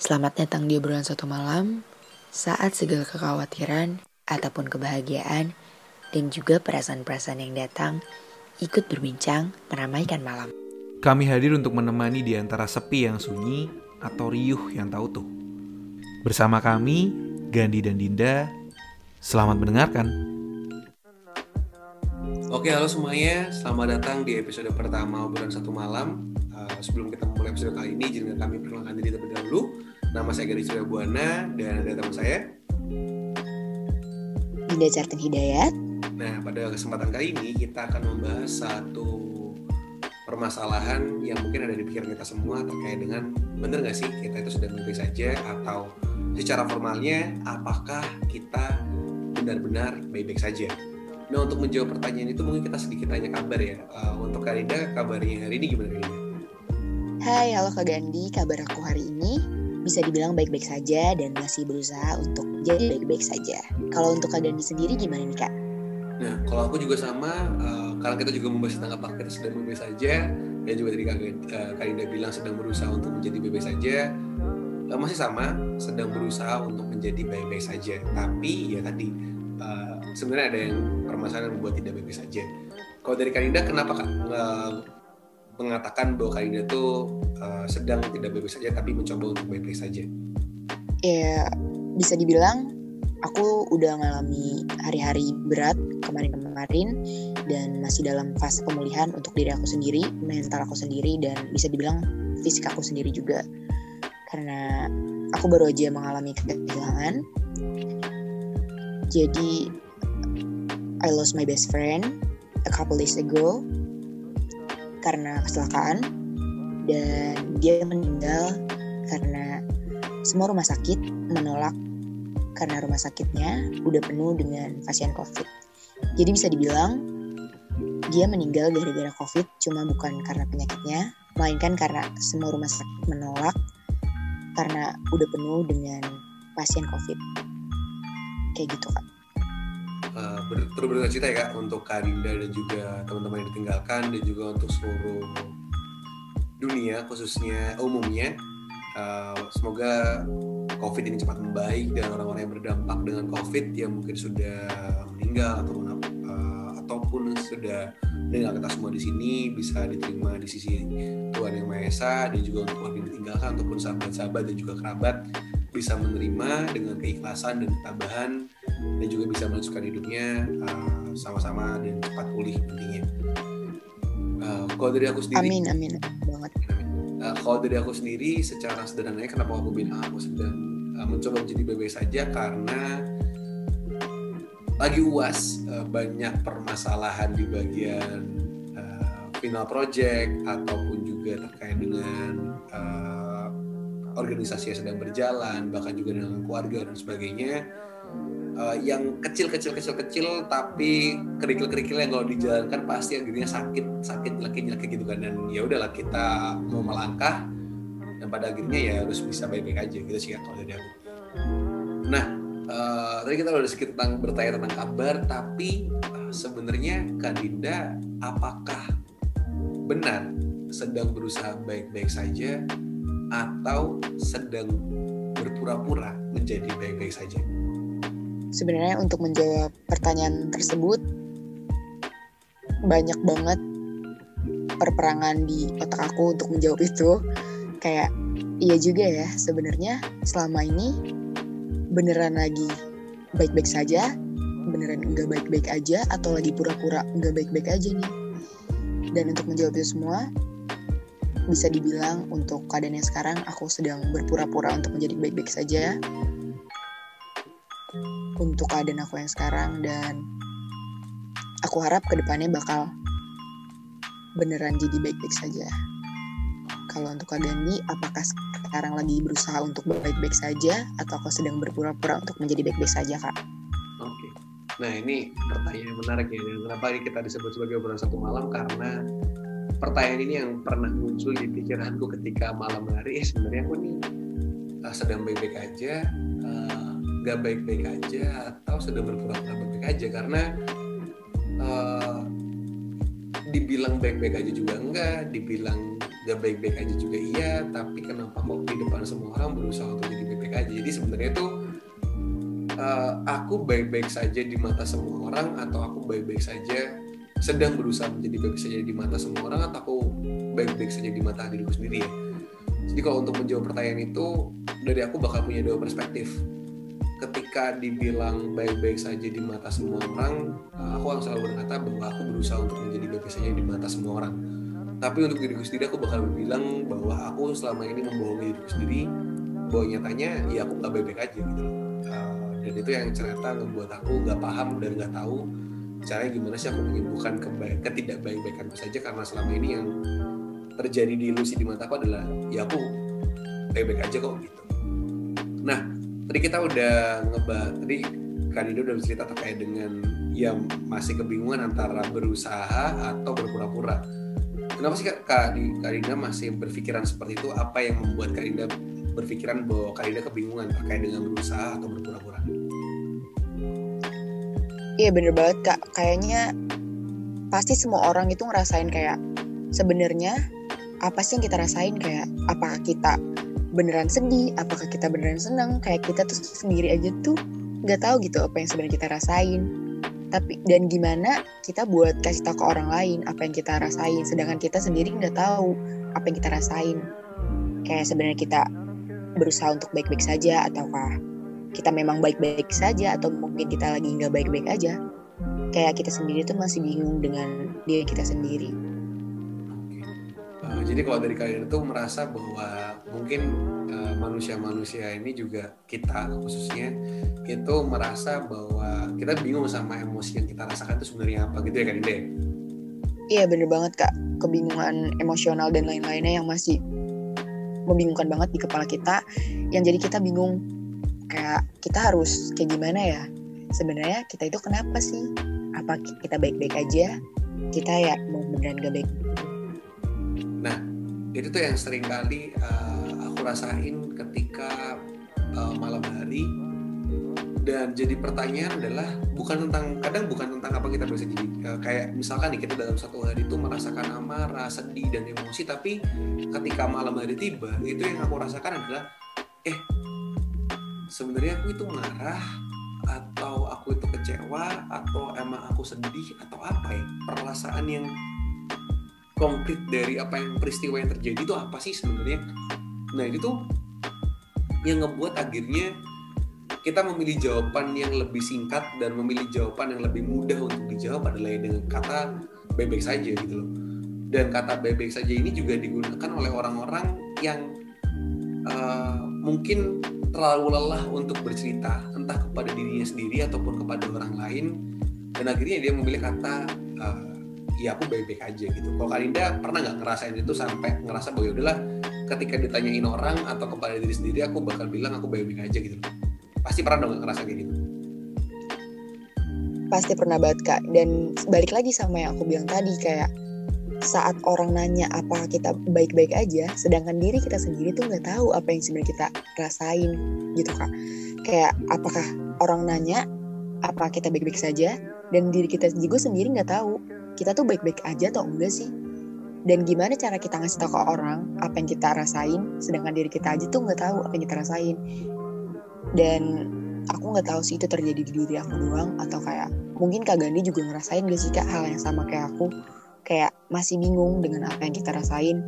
Selamat datang di obrolan satu malam saat segala kekhawatiran ataupun kebahagiaan dan juga perasaan-perasaan yang datang ikut berbincang meramaikan malam. Kami hadir untuk menemani di antara sepi yang sunyi atau riuh yang tahu tuh. Bersama kami, Gandhi dan Dinda, selamat mendengarkan. Oke, halo semuanya. Selamat datang di episode pertama obrolan satu malam. Uh, sebelum kita mulai episode kali ini, izinkan kami perkenalkan diri terlebih dahulu. Nama saya Gadi Surya Buana dan ada teman saya. Dinda Cartin Hidayat. Nah, pada kesempatan kali ini kita akan membahas satu permasalahan yang mungkin ada di pikiran kita semua terkait dengan benar nggak sih kita itu sudah baik saja atau secara formalnya apakah kita benar-benar baik-baik saja. Nah untuk menjawab pertanyaan itu mungkin kita sedikit tanya kabar ya. Uh, untuk Karida, kabarnya hari ini gimana Karida? Hai, halo Kak Gandhi. Kabar aku hari ini bisa dibilang baik-baik saja dan masih berusaha untuk jadi baik-baik saja. Kalau untuk Kak Gandhi sendiri gimana nih Kak? Nah, kalau aku juga sama, uh, karena kita juga membahas tentang apakah kita sedang baik-baik saja, dan juga tadi Kak, uh, Karida bilang sedang berusaha untuk menjadi baik-baik saja, uh, masih sama, sedang berusaha untuk menjadi baik-baik saja. Tapi ya tadi, uh, sebenarnya ada yang permasalahan membuat tidak baik-baik saja. Kalau dari Karida, kenapa Kak uh, mengatakan bahwa Karida itu uh, sedang tidak baik-baik saja, tapi mencoba untuk baik-baik saja? Ya, bisa dibilang aku udah ngalami hari-hari berat kemarin-kemarin dan masih dalam fase pemulihan untuk diri aku sendiri, mental aku sendiri dan bisa dibilang fisik aku sendiri juga. Karena aku baru aja mengalami kehilangan. Jadi I lost my best friend a couple days ago karena kecelakaan dan dia meninggal karena semua rumah sakit menolak karena rumah sakitnya udah penuh dengan pasien COVID. Jadi bisa dibilang dia meninggal gara-gara COVID cuma bukan karena penyakitnya, melainkan karena semua rumah sakit menolak karena udah penuh dengan pasien COVID. Kayak gitu kak. Ber berduka cita ya kak untuk Kak Dinda dan juga teman-teman yang ditinggalkan dan juga untuk seluruh dunia khususnya umumnya. Uh, semoga COVID ini cepat membaik dan orang-orang yang berdampak dengan COVID yang mungkin sudah meninggal ataupun uh, ataupun sudah meninggal kita semua di sini bisa diterima di sisi Tuhan yang Maha Esa dan juga untuk orang yang ditinggalkan ataupun sahabat-sahabat dan juga kerabat bisa menerima dengan keikhlasan dan ketabahan dan juga bisa melanjutkan hidupnya uh, sama-sama dan cepat pulih nantinya. Uh, kalau dari aku sendiri, amin amin banget. Uh, kalau dari aku sendiri, secara sederhananya kenapa aku bilang aku sedang uh, mencoba menjadi baik saja karena lagi uas uh, banyak permasalahan di bagian uh, final project ataupun juga terkait dengan uh, organisasi yang sedang berjalan bahkan juga dengan keluarga dan sebagainya uh, yang kecil-kecil kecil-kecil tapi kerikil-kerikil yang kalau dijalankan pasti akhirnya sakit sakit lagi lagi gitu kan dan ya udahlah kita mau melangkah dan pada akhirnya ya harus bisa baik-baik aja gitu sih kalau dari aku. Nah uh, tadi kita udah sedikit tentang bertanya tentang kabar tapi uh, sebenarnya Kak Dinda apakah benar sedang berusaha baik-baik saja atau sedang berpura-pura menjadi baik-baik saja? Sebenarnya untuk menjawab pertanyaan tersebut banyak banget perperangan di otak aku untuk menjawab itu. Kayak iya juga ya sebenarnya selama ini beneran lagi baik-baik saja beneran enggak baik-baik aja atau lagi pura-pura enggak baik-baik aja nih. Dan untuk menjawab itu semua bisa dibilang untuk keadaan yang sekarang aku sedang berpura-pura untuk menjadi baik-baik saja untuk keadaan aku yang sekarang dan aku harap ke depannya bakal beneran jadi baik-baik saja. Kalau untuk Kak Gandhi, apakah sekarang lagi berusaha untuk baik-baik saja atau kau sedang berpura-pura untuk menjadi baik-baik saja, Kak? Oke. Nah, ini pertanyaan yang menarik ya. Dan kenapa ini kita disebut sebagai obrolan satu malam? Karena pertanyaan ini yang pernah muncul di pikiranku ketika malam hari, eh sebenarnya aku nih uh, sedang baik-baik aja, uh, nggak baik-baik aja atau sedang berpura-pura baik-baik aja. Karena uh, dibilang baik-baik aja juga enggak, dibilang gak baik-baik aja juga iya tapi kenapa kok di depan semua orang berusaha untuk jadi baik-baik aja? Jadi sebenarnya tuh uh, aku baik-baik saja di mata semua orang atau aku baik-baik saja sedang berusaha menjadi baik saja di mata semua orang atau aku baik-baik saja di mata diriku sendiri ya? Jadi kalau untuk menjawab pertanyaan itu dari aku bakal punya dua perspektif ketika dibilang baik-baik saja di mata semua orang, eh, aku akan selalu berkata bahwa aku berusaha untuk menjadi baik saja di mata semua orang. Tapi untuk diriku sendiri aku bakal bilang bahwa aku selama ini membohongi diriku sendiri bahwa nyatanya ya aku gak baik-baik aja gitu. Uh, dan itu yang ternyata membuat aku gak paham dan gak tahu caranya gimana sih aku menyembuhkan kebaik, ketidakbaik-baikan saja karena selama ini yang terjadi di ilusi di mata aku adalah ya aku baik-baik aja kok gitu. Nah, tadi kita udah ngebahas tadi Kak Dido udah bercerita terkait dengan yang masih kebingungan antara berusaha atau berpura-pura. Kenapa sih Kak, Kak, masih berpikiran seperti itu? Apa yang membuat Kak Dinda berpikiran bahwa Kak Dinda kebingungan terkait dengan berusaha atau berpura-pura? Iya bener banget Kak. Kayaknya pasti semua orang itu ngerasain kayak sebenarnya apa sih yang kita rasain kayak apakah kita beneran sedih apakah kita beneran senang kayak kita tuh sendiri aja tuh nggak tahu gitu apa yang sebenarnya kita rasain. Tapi dan gimana kita buat kasih tahu ke orang lain apa yang kita rasain sedangkan kita sendiri nggak tahu apa yang kita rasain. Kayak sebenarnya kita berusaha untuk baik-baik saja ataukah kita memang baik-baik saja atau mungkin kita lagi nggak baik-baik aja. Kayak kita sendiri tuh masih bingung dengan diri kita sendiri Uh, jadi kalau dari kalian itu merasa bahwa mungkin uh, manusia-manusia ini juga kita khususnya itu merasa bahwa kita bingung sama emosi yang kita rasakan itu sebenarnya apa gitu ya kan Ide? Iya bener banget kak. Kebingungan emosional dan lain-lainnya yang masih membingungkan banget di kepala kita yang jadi kita bingung. Kayak kita harus kayak gimana ya? Sebenarnya kita itu kenapa sih? Apa kita baik-baik aja? Kita ya mau beneran gak baik Nah, itu tuh yang sering kali uh, aku rasain ketika uh, malam hari. Dan jadi pertanyaan adalah bukan tentang kadang bukan tentang apa kita bisa jadi uh, kayak misalkan nih kita dalam satu hari itu merasakan amarah, sedih dan emosi tapi ketika malam hari tiba itu yang aku rasakan adalah eh sebenarnya aku itu marah atau aku itu kecewa atau emang aku sedih atau apa ya perasaan yang konkret dari apa yang peristiwa yang terjadi itu apa sih sebenarnya? Nah itu tuh yang ngebuat akhirnya kita memilih jawaban yang lebih singkat dan memilih jawaban yang lebih mudah untuk dijawab adalah dengan kata bebek saja gitu loh. Dan kata bebek saja ini juga digunakan oleh orang-orang yang uh, mungkin terlalu lelah untuk bercerita entah kepada dirinya sendiri ataupun kepada orang lain. Dan akhirnya dia memilih kata uh, ya aku baik-baik aja gitu. Kalau Karinda pernah nggak ngerasain itu sampai ngerasa bahwa ya udahlah ketika ditanyain orang atau kepada diri sendiri aku bakal bilang aku baik-baik aja gitu. Pasti pernah dong ngerasa kayak gitu. Pasti pernah banget kak. Dan balik lagi sama yang aku bilang tadi kayak saat orang nanya apa kita baik-baik aja, sedangkan diri kita sendiri tuh nggak tahu apa yang sebenarnya kita rasain gitu kak. Kayak apakah orang nanya apa kita baik-baik saja dan diri kita juga sendiri nggak tahu kita tuh baik-baik aja atau enggak sih? Dan gimana cara kita ngasih tahu ke orang apa yang kita rasain, sedangkan diri kita aja tuh nggak tahu apa yang kita rasain. Dan aku nggak tahu sih itu terjadi di diri aku doang atau kayak mungkin Kak Gandhi juga ngerasain gak sih Kak hal yang sama kayak aku, kayak masih bingung dengan apa yang kita rasain.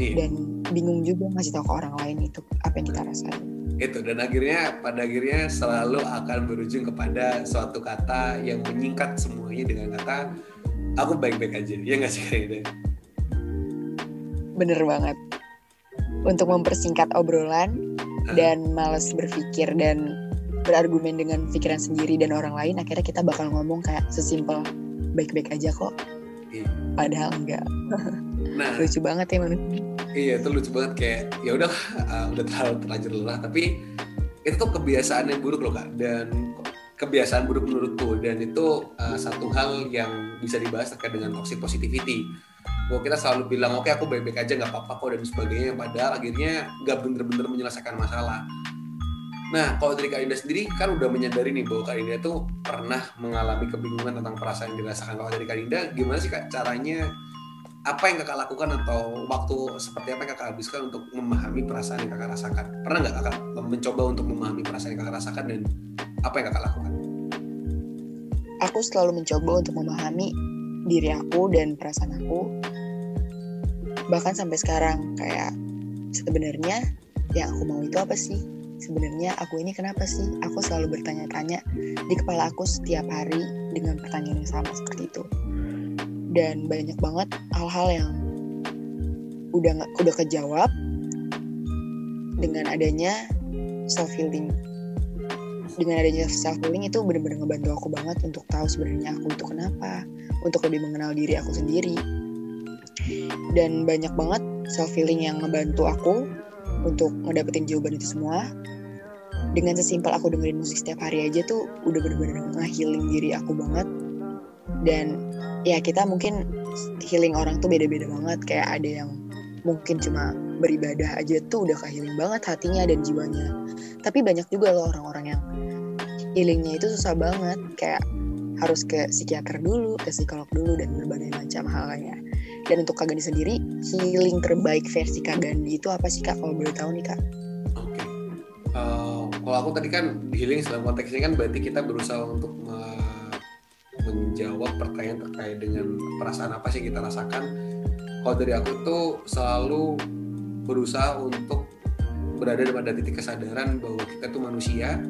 Iya. Dan bingung juga ngasih tahu ke orang lain itu apa yang kita rasain itu dan akhirnya pada akhirnya selalu akan berujung kepada suatu kata yang menyingkat semuanya dengan kata aku baik-baik aja ya nggak sih kayak bener banget. Untuk mempersingkat obrolan dan males berpikir dan berargumen dengan pikiran sendiri dan orang lain akhirnya kita bakal ngomong kayak sesimpel baik-baik aja kok. Iya. padahal enggak. Nah. Lucu banget ya manusia iya itu lucu banget kayak ya udah uh, udah terlalu terlanjur lelah tapi itu tuh kebiasaan yang buruk loh kak. Dan kebiasaan buruk menurutku. Dan itu uh, satu hal yang bisa dibahas terkait dengan toxic positivity. Bahwa kita selalu bilang oke okay, aku baik-baik aja nggak apa-apa kok dan sebagainya padahal akhirnya nggak bener-bener menyelesaikan masalah. Nah kalau dari Kak Indah sendiri kan udah menyadari nih bahwa Kak Indah tuh pernah mengalami kebingungan tentang perasaan yang dirasakan. Kalau dari Kak Indah gimana sih Kak caranya apa yang kakak lakukan atau waktu seperti apa yang kakak habiskan untuk memahami perasaan yang kakak rasakan? Pernah nggak kakak mencoba untuk memahami perasaan yang kakak rasakan dan apa yang kakak lakukan? Aku selalu mencoba untuk memahami diri aku dan perasaan aku. Bahkan sampai sekarang kayak sebenarnya yang aku mau itu apa sih? Sebenarnya aku ini kenapa sih? Aku selalu bertanya-tanya di kepala aku setiap hari dengan pertanyaan yang sama seperti itu dan banyak banget hal-hal yang udah nggak udah kejawab dengan adanya self healing dengan adanya self healing itu benar-benar ngebantu aku banget untuk tahu sebenarnya aku itu kenapa untuk lebih mengenal diri aku sendiri. Dan banyak banget self healing yang ngebantu aku untuk ngedapetin jawaban itu semua. Dengan sesimpel aku dengerin musik setiap hari aja tuh udah bener-bener nge-healing diri aku banget dan ya kita mungkin healing orang tuh beda-beda banget. Kayak ada yang mungkin cuma beribadah aja tuh udah ke-healing banget hatinya dan jiwanya. Tapi banyak juga loh orang-orang yang healingnya itu susah banget. Kayak harus ke psikiater dulu, ke psikolog dulu dan berbagai macam halnya. Dan untuk Kak Gandhi sendiri, healing terbaik versi Kak Gandhi itu apa sih Kak? Kalau boleh tahu nih Kak? Uh, kalau aku tadi kan healing dalam konteks ini kan berarti kita berusaha untuk menjawab pertanyaan terkait dengan perasaan apa sih kita rasakan. Kalau dari aku tuh selalu berusaha untuk berada pada titik kesadaran bahwa kita tuh manusia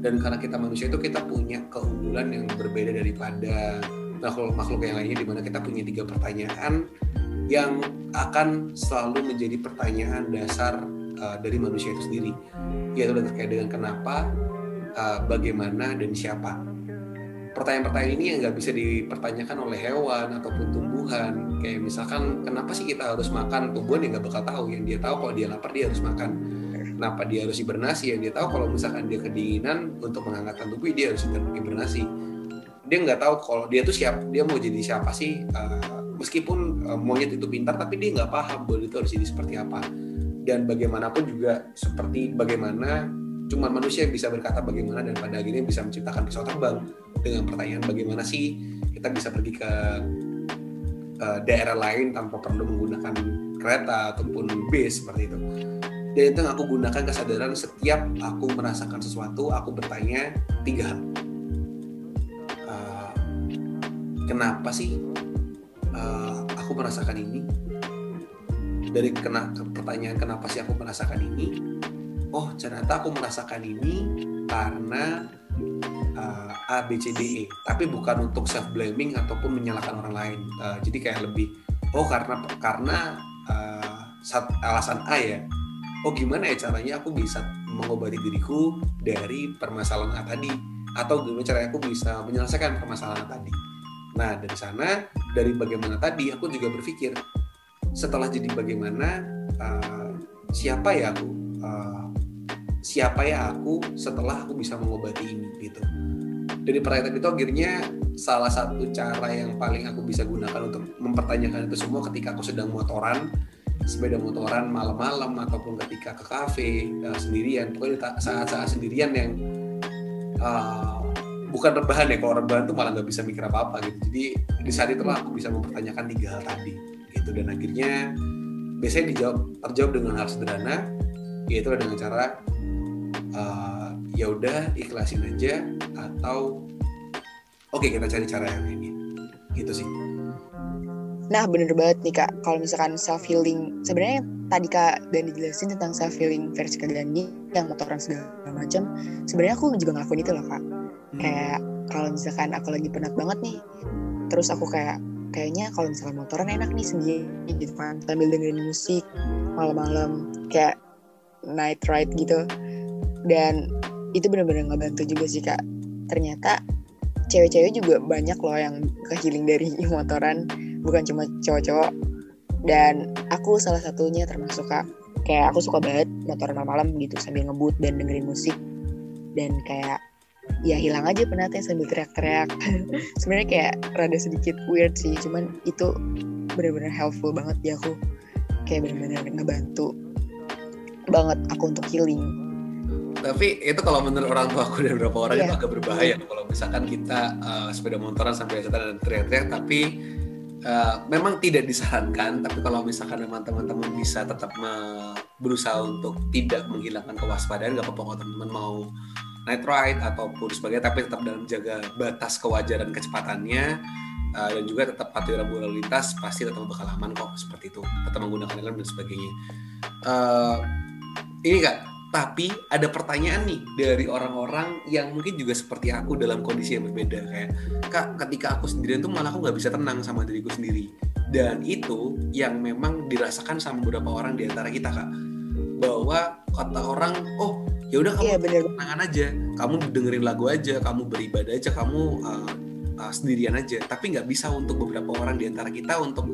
dan karena kita manusia itu kita punya keunggulan yang berbeda daripada makhluk-makhluk yang lainnya di mana kita punya tiga pertanyaan yang akan selalu menjadi pertanyaan dasar uh, dari manusia itu sendiri yaitu terkait dengan kenapa uh, bagaimana dan siapa pertanyaan-pertanyaan ini yang nggak bisa dipertanyakan oleh hewan ataupun tumbuhan. Kayak misalkan kenapa sih kita harus makan tumbuhan yang nggak bakal tahu? Yang dia tahu kalau dia lapar dia harus makan. Kenapa dia harus hibernasi? Yang dia tahu kalau misalkan dia kedinginan untuk menghangatkan tubuh dia harus hibernasi. Dia nggak tahu kalau dia tuh siap dia mau jadi siapa sih? Uh, meskipun uh, monyet itu pintar tapi dia nggak paham bahwa itu harus jadi seperti apa. Dan bagaimanapun juga seperti bagaimana cuma manusia yang bisa berkata bagaimana dan pada akhirnya bisa menciptakan pisau terbang dengan pertanyaan bagaimana sih kita bisa pergi ke uh, daerah lain tanpa perlu menggunakan kereta ataupun bis seperti itu. Dan itu yang aku gunakan kesadaran setiap aku merasakan sesuatu aku bertanya tiga hal. Uh, kenapa sih uh, aku merasakan ini? Dari kena pertanyaan kenapa sih aku merasakan ini oh ternyata aku merasakan ini karena uh, A B C D E. Tapi bukan untuk self blaming ataupun menyalahkan orang lain. Uh, jadi kayak lebih oh karena karena uh, alasan A ya. Oh gimana ya caranya aku bisa mengobati diriku dari permasalahan tadi? Atau gimana caranya aku bisa menyelesaikan permasalahan tadi? Nah dari sana dari bagaimana tadi aku juga berpikir setelah jadi bagaimana uh, siapa ya aku uh, siapa ya aku setelah aku bisa mengobati ini gitu. Dari pertanyaan itu akhirnya salah satu cara yang paling aku bisa gunakan untuk mempertanyakan itu semua ketika aku sedang motoran sepeda motoran malam-malam ataupun ketika ke kafe uh, sendirian. Pokoknya saat-saat sendirian yang uh, bukan rebahan ya kalau rebahan tuh malah nggak bisa mikir apa-apa gitu. Jadi di saat itulah aku bisa mempertanyakan tiga hal tadi gitu. Dan akhirnya biasanya dijawab terjawab dengan hal sederhana yaitu dengan cara uh, ya udah ikhlasin aja atau oke okay, kita cari cara yang ini gitu sih. Nah bener banget nih kak, kalau misalkan self healing, sebenarnya tadi kak dan dijelasin tentang self healing versi kak Gandhi yang motoran segala macam, sebenarnya aku juga ngelakuin itu loh kak. Hmm. Kayak kalau misalkan aku lagi penat banget nih, terus aku kayak kayaknya kalau misalkan motoran enak nih sendiri gitu kan, sambil dengerin musik malam-malam. Kayak night ride gitu, dan itu bener-bener ngebantu juga sih kak. Ternyata cewek-cewek juga banyak loh yang kehiling dari motoran bukan cuma cowok-cowok. Dan aku salah satunya termasuk kak. Kayak aku suka banget motor malam-malam gitu sambil ngebut dan dengerin musik. Dan kayak ya hilang aja penatnya sambil teriak-teriak. Sebenarnya kayak rada sedikit weird sih cuman itu benar-benar helpful banget di aku. Kayak benar-benar ngebantu banget aku untuk healing tapi itu kalau menurut orang tua aku dan beberapa orang yeah. itu agak berbahaya kalau misalkan kita uh, sepeda motoran sampai dan teriak-teriak tapi Uh, memang tidak disarankan, tapi kalau misalkan memang teman-teman bisa tetap berusaha untuk tidak menghilangkan kewaspadaan, nggak apa-apa kalau teman-teman mau night ride ataupun sebagainya, tapi tetap dalam jaga batas kewajaran kecepatannya uh, dan juga tetap patuhi rambu lalu lintas, pasti tetap bakal aman kok seperti itu, tetap menggunakan helm dan sebagainya. Uh, ini kak, tapi ada pertanyaan nih dari orang-orang yang mungkin juga seperti aku dalam kondisi yang berbeda. Kayak kak ketika aku sendirian tuh malah aku nggak bisa tenang sama diriku sendiri. Dan itu yang memang dirasakan sama beberapa orang di antara kita kak. Bahwa kata orang oh ya udah kamu iya, bener. tenangan aja. Kamu dengerin lagu aja kamu beribadah aja kamu uh, uh, sendirian aja. Tapi nggak bisa untuk beberapa orang di antara kita untuk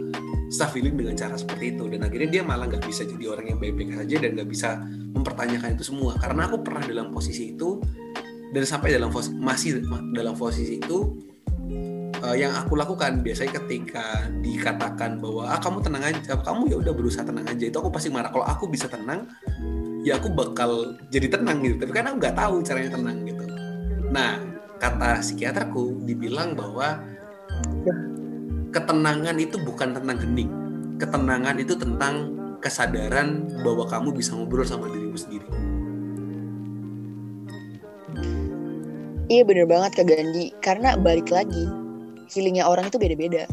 self healing dengan cara seperti itu. Dan akhirnya dia malah nggak bisa jadi orang yang baik-baik saja dan nggak bisa mempertanyakan itu semua. Karena aku pernah dalam posisi itu dan sampai dalam masih dalam posisi itu uh, yang aku lakukan biasanya ketika dikatakan bahwa ah kamu tenang aja kamu ya udah berusaha tenang aja itu aku pasti marah. Kalau aku bisa tenang ya aku bakal jadi tenang gitu. Tapi kan aku nggak tahu caranya tenang gitu. Nah kata psikiaterku dibilang bahwa ketenangan itu bukan tentang hening. Ketenangan itu tentang kesadaran bahwa kamu bisa ngobrol sama dirimu sendiri. Iya bener banget Kak Gandhi. Karena balik lagi, healingnya orang itu beda-beda.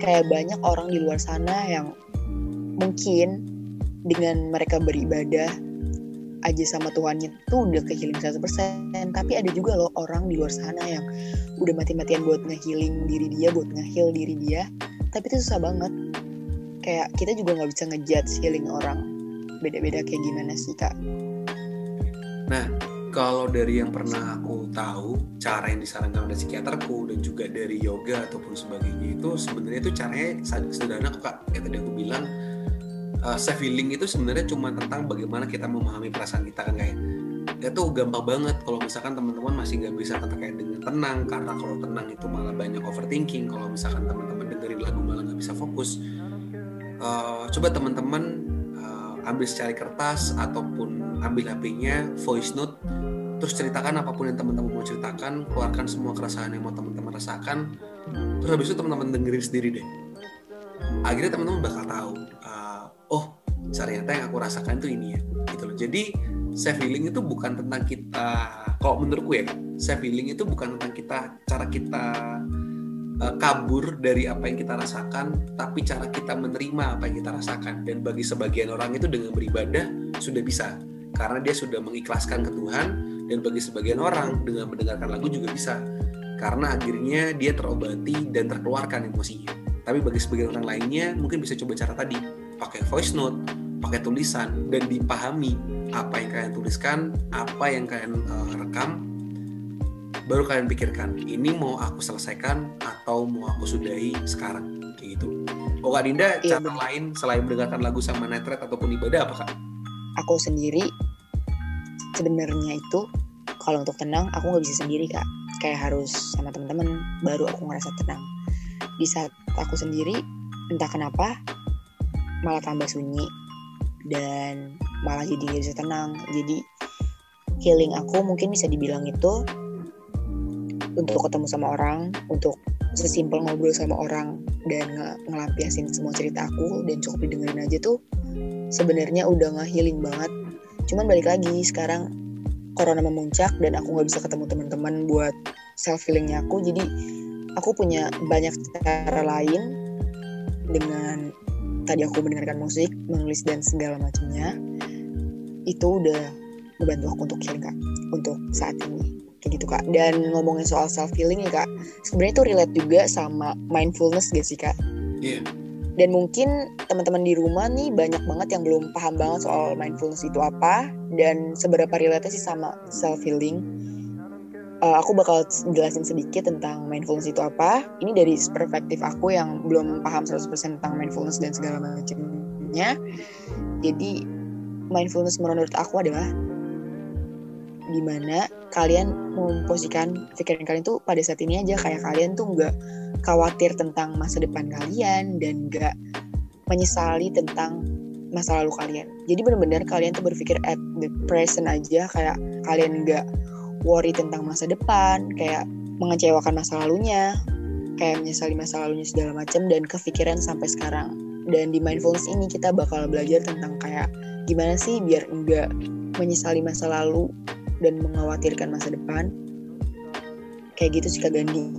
Kayak banyak orang di luar sana yang mungkin dengan mereka beribadah aja sama Tuhannya tuh udah ke healing 100% tapi ada juga loh orang di luar sana yang udah mati-matian buat nge-healing diri dia buat nge-heal diri dia. Tapi itu susah banget. Kayak kita juga nggak bisa ngejudge healing orang. Beda-beda kayak gimana sih kak? Nah kalau dari yang pernah aku tahu cara yang disarankan oleh psikiaterku dan juga dari yoga ataupun sebagainya itu sebenarnya itu caranya sederhana kok kak. Kayak tadi aku bilang uh, self healing itu sebenarnya cuma tentang bagaimana kita memahami perasaan kita kan kayak itu gampang banget kalau misalkan teman-teman masih nggak bisa terkait dengan tenang karena kalau tenang itu malah banyak overthinking. Kalau misalkan teman-teman dengerin lagu malah nggak bisa fokus. Uh, coba teman-teman uh, ambil secari kertas ataupun ambil HP-nya voice note terus ceritakan apa pun yang teman-teman mau ceritakan keluarkan semua keresahan yang mau teman-teman rasakan terus habis itu teman-teman dengerin sendiri deh. Akhirnya teman-teman bakal tahu oh ternyata yang aku rasakan itu ini ya gitu loh. Jadi self healing itu bukan tentang kita kalau menurutku ya self healing itu bukan tentang kita cara kita uh, kabur dari apa yang kita rasakan tapi cara kita menerima apa yang kita rasakan. Dan bagi sebagian orang itu dengan beribadah sudah bisa karena dia sudah mengikhlaskan ke Tuhan dan bagi sebagian orang dengan mendengarkan lagu juga bisa karena akhirnya dia terobati dan terkeluarkan emosinya. Tapi bagi sebagian orang lainnya mungkin bisa coba cara tadi pakai voice note pakai tulisan dan dipahami apa yang kalian tuliskan, apa yang kalian uh, rekam, baru kalian pikirkan ini mau aku selesaikan atau mau aku sudahi sekarang kayak gitu. Oh Kak Dinda, iya, cara bener. lain selain mendengarkan lagu sama netret ataupun ibadah apa Kak? Aku sendiri sebenarnya itu kalau untuk tenang aku nggak bisa sendiri Kak. Kayak harus sama teman-teman baru aku ngerasa tenang. Di saat aku sendiri entah kenapa malah tambah sunyi dan malah jadi gak bisa tenang. Jadi healing aku mungkin bisa dibilang itu untuk ketemu sama orang untuk sesimpel ngobrol sama orang dan ng ngelampiasin semua cerita aku dan cukup didengerin aja tuh sebenarnya udah nge-healing banget. Cuman balik lagi sekarang corona memuncak dan aku nggak bisa ketemu teman-teman buat self healingnya aku. Jadi aku punya banyak cara lain dengan tadi aku mendengarkan musik, menulis dan segala macamnya, itu udah membantu aku untuk healing kak, untuk saat ini kayak gitu kak. Dan ngomongin soal self healing ya kak, sebenarnya itu relate juga sama mindfulness gak sih kak? Iya. Yeah. Dan mungkin teman-teman di rumah nih banyak banget yang belum paham banget soal mindfulness itu apa dan seberapa relate sih sama self healing uh, aku bakal jelasin sedikit tentang mindfulness itu apa. Ini dari perspektif aku yang belum paham 100% tentang mindfulness dan segala macamnya. Jadi mindfulness menurut aku adalah di mana kalian memposisikan pikiran kalian tuh pada saat ini aja kayak kalian tuh nggak khawatir tentang masa depan kalian dan nggak menyesali tentang masa lalu kalian. Jadi benar-benar kalian tuh berpikir at the present aja kayak kalian nggak worry tentang masa depan, kayak mengecewakan masa lalunya, kayak menyesali masa lalunya segala macam dan kepikiran sampai sekarang. Dan di mindfulness ini kita bakal belajar tentang kayak gimana sih biar enggak menyesali masa lalu dan mengkhawatirkan masa depan. Kayak gitu sih Kak Gandhi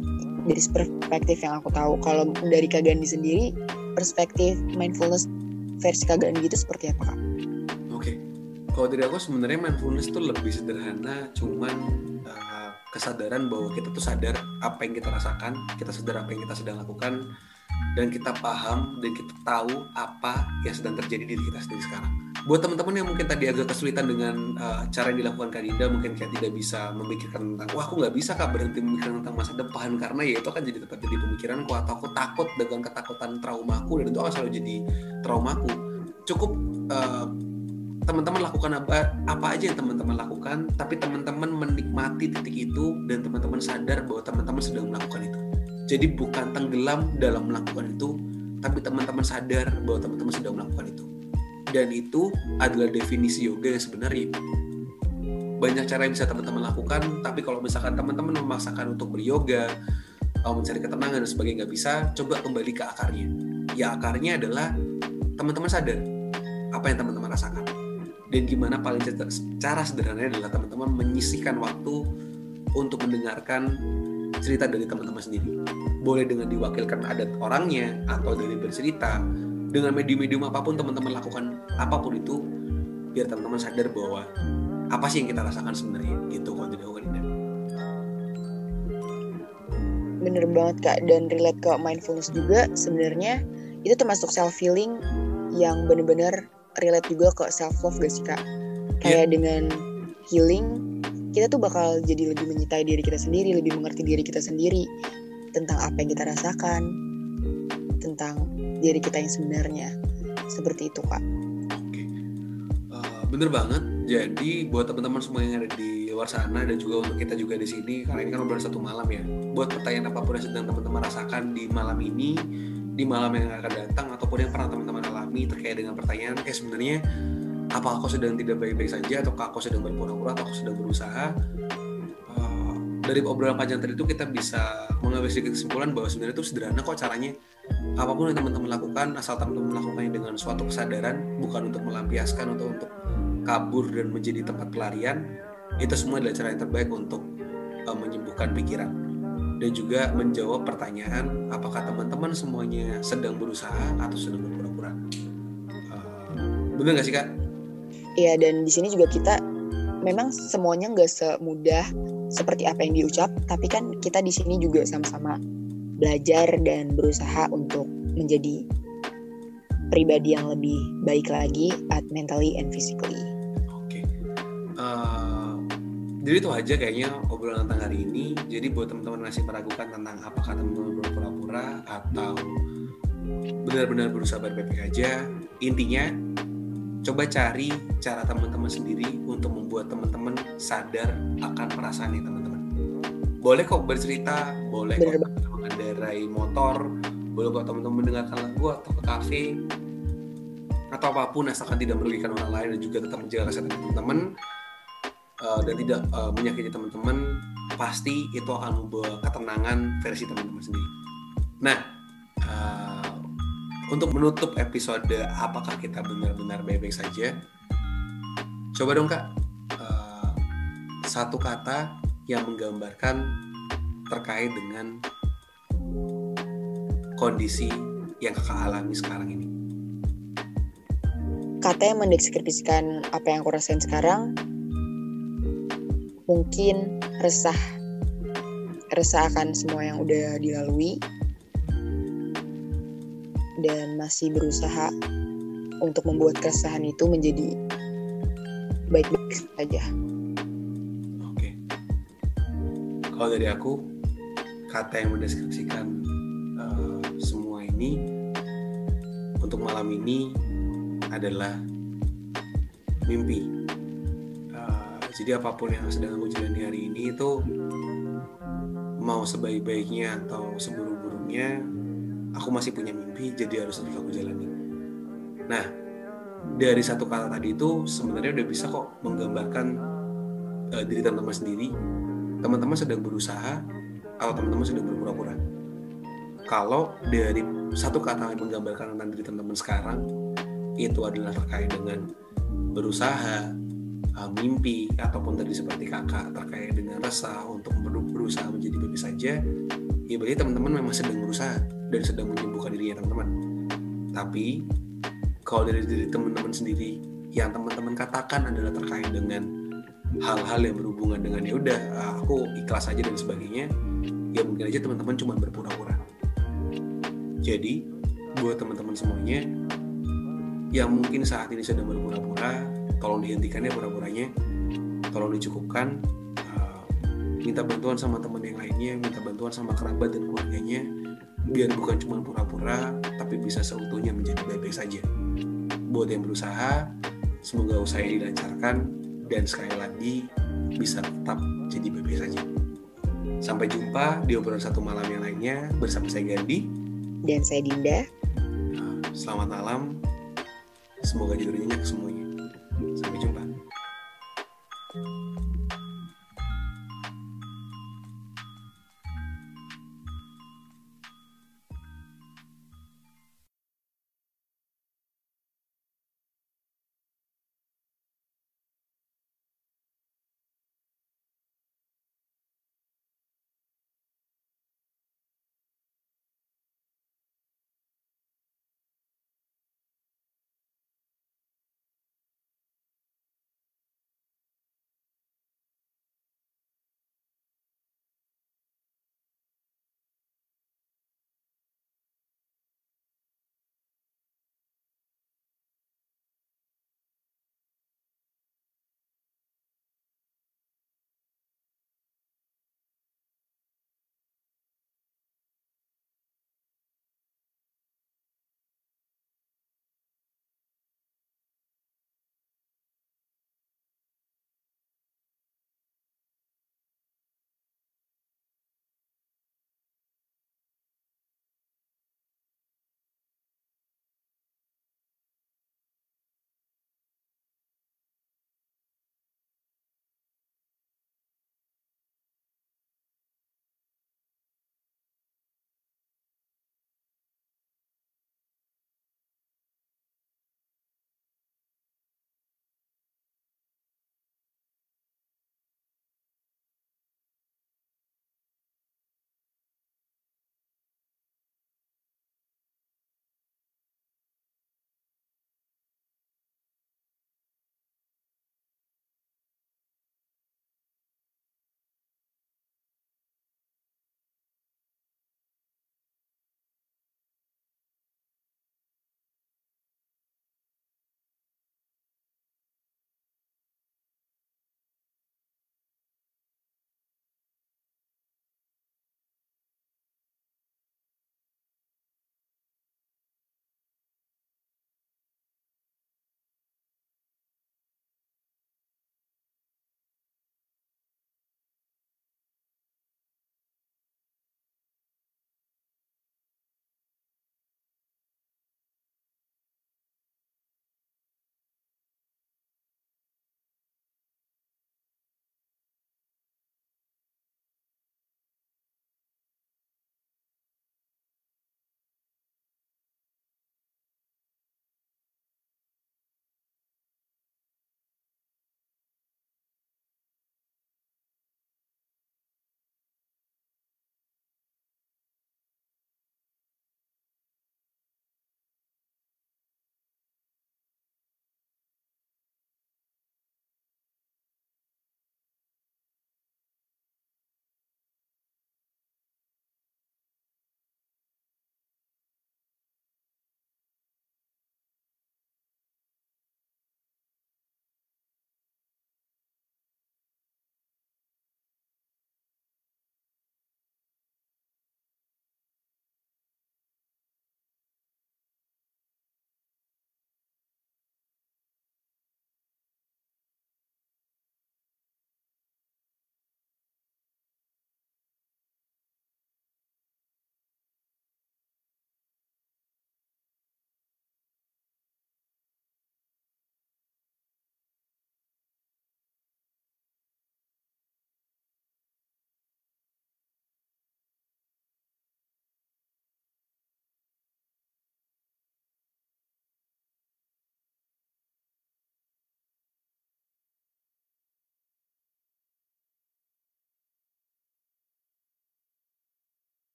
dari perspektif yang aku tahu. Kalau dari Kak Gandhi sendiri perspektif mindfulness versi Kak Gandhi itu seperti apa Kak? Kalau dari aku sebenarnya mindfulness itu lebih sederhana cuman uh, kesadaran bahwa kita tuh sadar apa yang kita rasakan kita sadar apa yang kita sedang lakukan dan kita paham dan kita tahu apa yang sedang terjadi di diri kita sendiri sekarang. Buat teman-teman yang mungkin tadi agak kesulitan dengan uh, cara yang dilakukan Kak Dinda, mungkin kayak tidak bisa memikirkan tentang, wah aku nggak bisa kak berhenti memikirkan tentang masa depan karena ya itu akan jadi tetap jadi pemikiranku atau aku takut dengan ketakutan traumaku dan itu akan selalu jadi traumaku. Cukup uh, teman-teman lakukan apa apa aja yang teman-teman lakukan, tapi teman-teman menikmati titik itu dan teman-teman sadar bahwa teman-teman sedang melakukan itu jadi bukan tenggelam dalam melakukan itu, tapi teman-teman sadar bahwa teman-teman sedang melakukan itu. Dan itu adalah definisi yoga yang sebenarnya. Banyak cara yang bisa teman-teman lakukan, tapi kalau misalkan teman-teman memaksakan untuk beryoga, mencari ketenangan dan sebagainya nggak bisa, coba kembali ke akarnya. Ya akarnya adalah teman-teman sadar apa yang teman-teman rasakan. Dan gimana paling cara sederhananya adalah teman-teman menyisihkan waktu untuk mendengarkan cerita dari teman-teman sendiri. Boleh dengan diwakilkan adat orangnya atau dari bercerita dengan medium-medium apa pun teman-teman lakukan apa pun itu biar teman-teman sadar bahwa apa sih yang kita rasakan sebenarnya gitu kalau tidak ini. Bener banget kak dan relate ke mindfulness juga sebenarnya itu termasuk self healing yang bener-bener relate juga ke self love gak sih kak? Kayak yeah. dengan healing kita tuh bakal jadi lebih mencintai diri kita sendiri, lebih mengerti diri kita sendiri tentang apa yang kita rasakan, tentang diri kita yang sebenarnya. Seperti itu, Kak. Oke. Uh, bener banget. Jadi buat teman-teman semua yang ada di luar sana dan juga untuk kita juga di sini, karena ini kan udah satu malam ya. Buat pertanyaan apa pun yang sedang teman-teman rasakan di malam ini, di malam yang akan datang, ataupun yang pernah teman-teman alami terkait dengan pertanyaan, eh sebenarnya apa aku sedang tidak baik-baik saja? Atau aku sedang berpura-pura atau aku sedang berusaha? Uh, dari obrolan panjang tadi itu kita bisa mengambil sedikit kesimpulan bahwa sebenarnya itu sederhana kok caranya. Apa pun yang teman-teman lakukan asal teman-teman melakukannya dengan suatu kesadaran bukan untuk melampiaskan atau untuk kabur dan menjadi tempat pelarian itu semua adalah cara yang terbaik untuk uh, menyembuhkan pikiran dan juga menjawab pertanyaan apakah teman-teman semuanya sedang berusaha atau sedang berpura-pura uh, benar nggak sih kak? Iya dan di sini juga kita memang semuanya nggak semudah seperti apa yang diucap, tapi kan kita di sini juga sama-sama belajar dan berusaha untuk menjadi pribadi yang lebih baik lagi at mentally and physically. Oke. Okay. Uh, jadi itu aja kayaknya obrolan tentang hari ini. Jadi buat teman-teman masih meragukan tentang apakah teman-teman berpura-pura atau benar-benar berusaha berbaik aja, intinya coba cari cara teman-teman sendiri untuk membuat teman-teman sadar akan perasaan ini teman-teman. Boleh kok bercerita boleh kok mengendarai motor boleh kok teman-teman mendengarkan lagu atau ke kafe atau apa pun asalkan tidak merugikan orang lain dan juga tetap menjaga kesehatan teman-teman uh, dan tidak uh, menyakiti teman-teman pasti itu akan membawa ketenangan versi teman-teman sendiri. Nah uh, untuk menutup episode apakah kita benar-benar baik-baik saja? Coba dong kak. Uh, satu kata yang menggambarkan terkait dengan kondisi yang kakak alami sekarang ini. Kata yang mendeskripsikan apa yang aku rasain sekarang mungkin resah resah akan semua yang udah dilalui dan masih berusaha untuk membuat keresahan itu menjadi baik-baik saja. Oke. Kalau dari aku, kata yang mendeskripsikan uh, semua ini untuk malam ini adalah mimpi. Jadi apa pun yang sedang aku jalani hari ini itu mau sebaik-baiknya atau seburuk-buruknya aku masih punya mimpi jadi harus terus aku jalani. Nah dari satu kata tadi itu sebenarnya udah bisa kok menggambarkan uh, diri teman-teman sendiri. Teman-teman sedang berusaha atau teman-teman sedang berpura-pura. Kalau dari satu kata yang menggambarkan tentang diri teman-teman sekarang itu adalah terkait dengan berusaha, uh, mimpi ataupun tadi seperti kakak terkait dengan rasa untuk berusaha menjadi baby saja, ya berarti teman-teman memang sedang berusaha dan sedang menyembuhkan dirinya teman-teman. Tapi kalau dari diri teman-teman sendiri yang teman-teman katakan adalah terkait dengan hal-hal yang berhubungan dengan ya udah aku ikhlas aja dan sebagainya, ya mungkin aja teman-teman cuma berpura-pura. Jadi buat teman-teman semuanya yang mungkin saat ini sedang berpura-pura, tolong dihentikan ya pura-puranya, tolong dicukupkan, uh, minta bantuan sama teman yang lainnya, minta bantuan sama kerabat dan keluarganya, biar bukan cuma pura-pura, tapi bisa seutuhnya menjadi baik-baik saja. Buat yang berusaha, semoga usahanya dilancarkan dan sekali lagi bisa tetap jadi baik-baik saja. Sampai jumpa di obrolan satu malam yang lainnya bersama saya Gandhi dan saya Dinda. Selamat malam. Semoga tidurnya nyenyak semuanya. Sampai jumpa.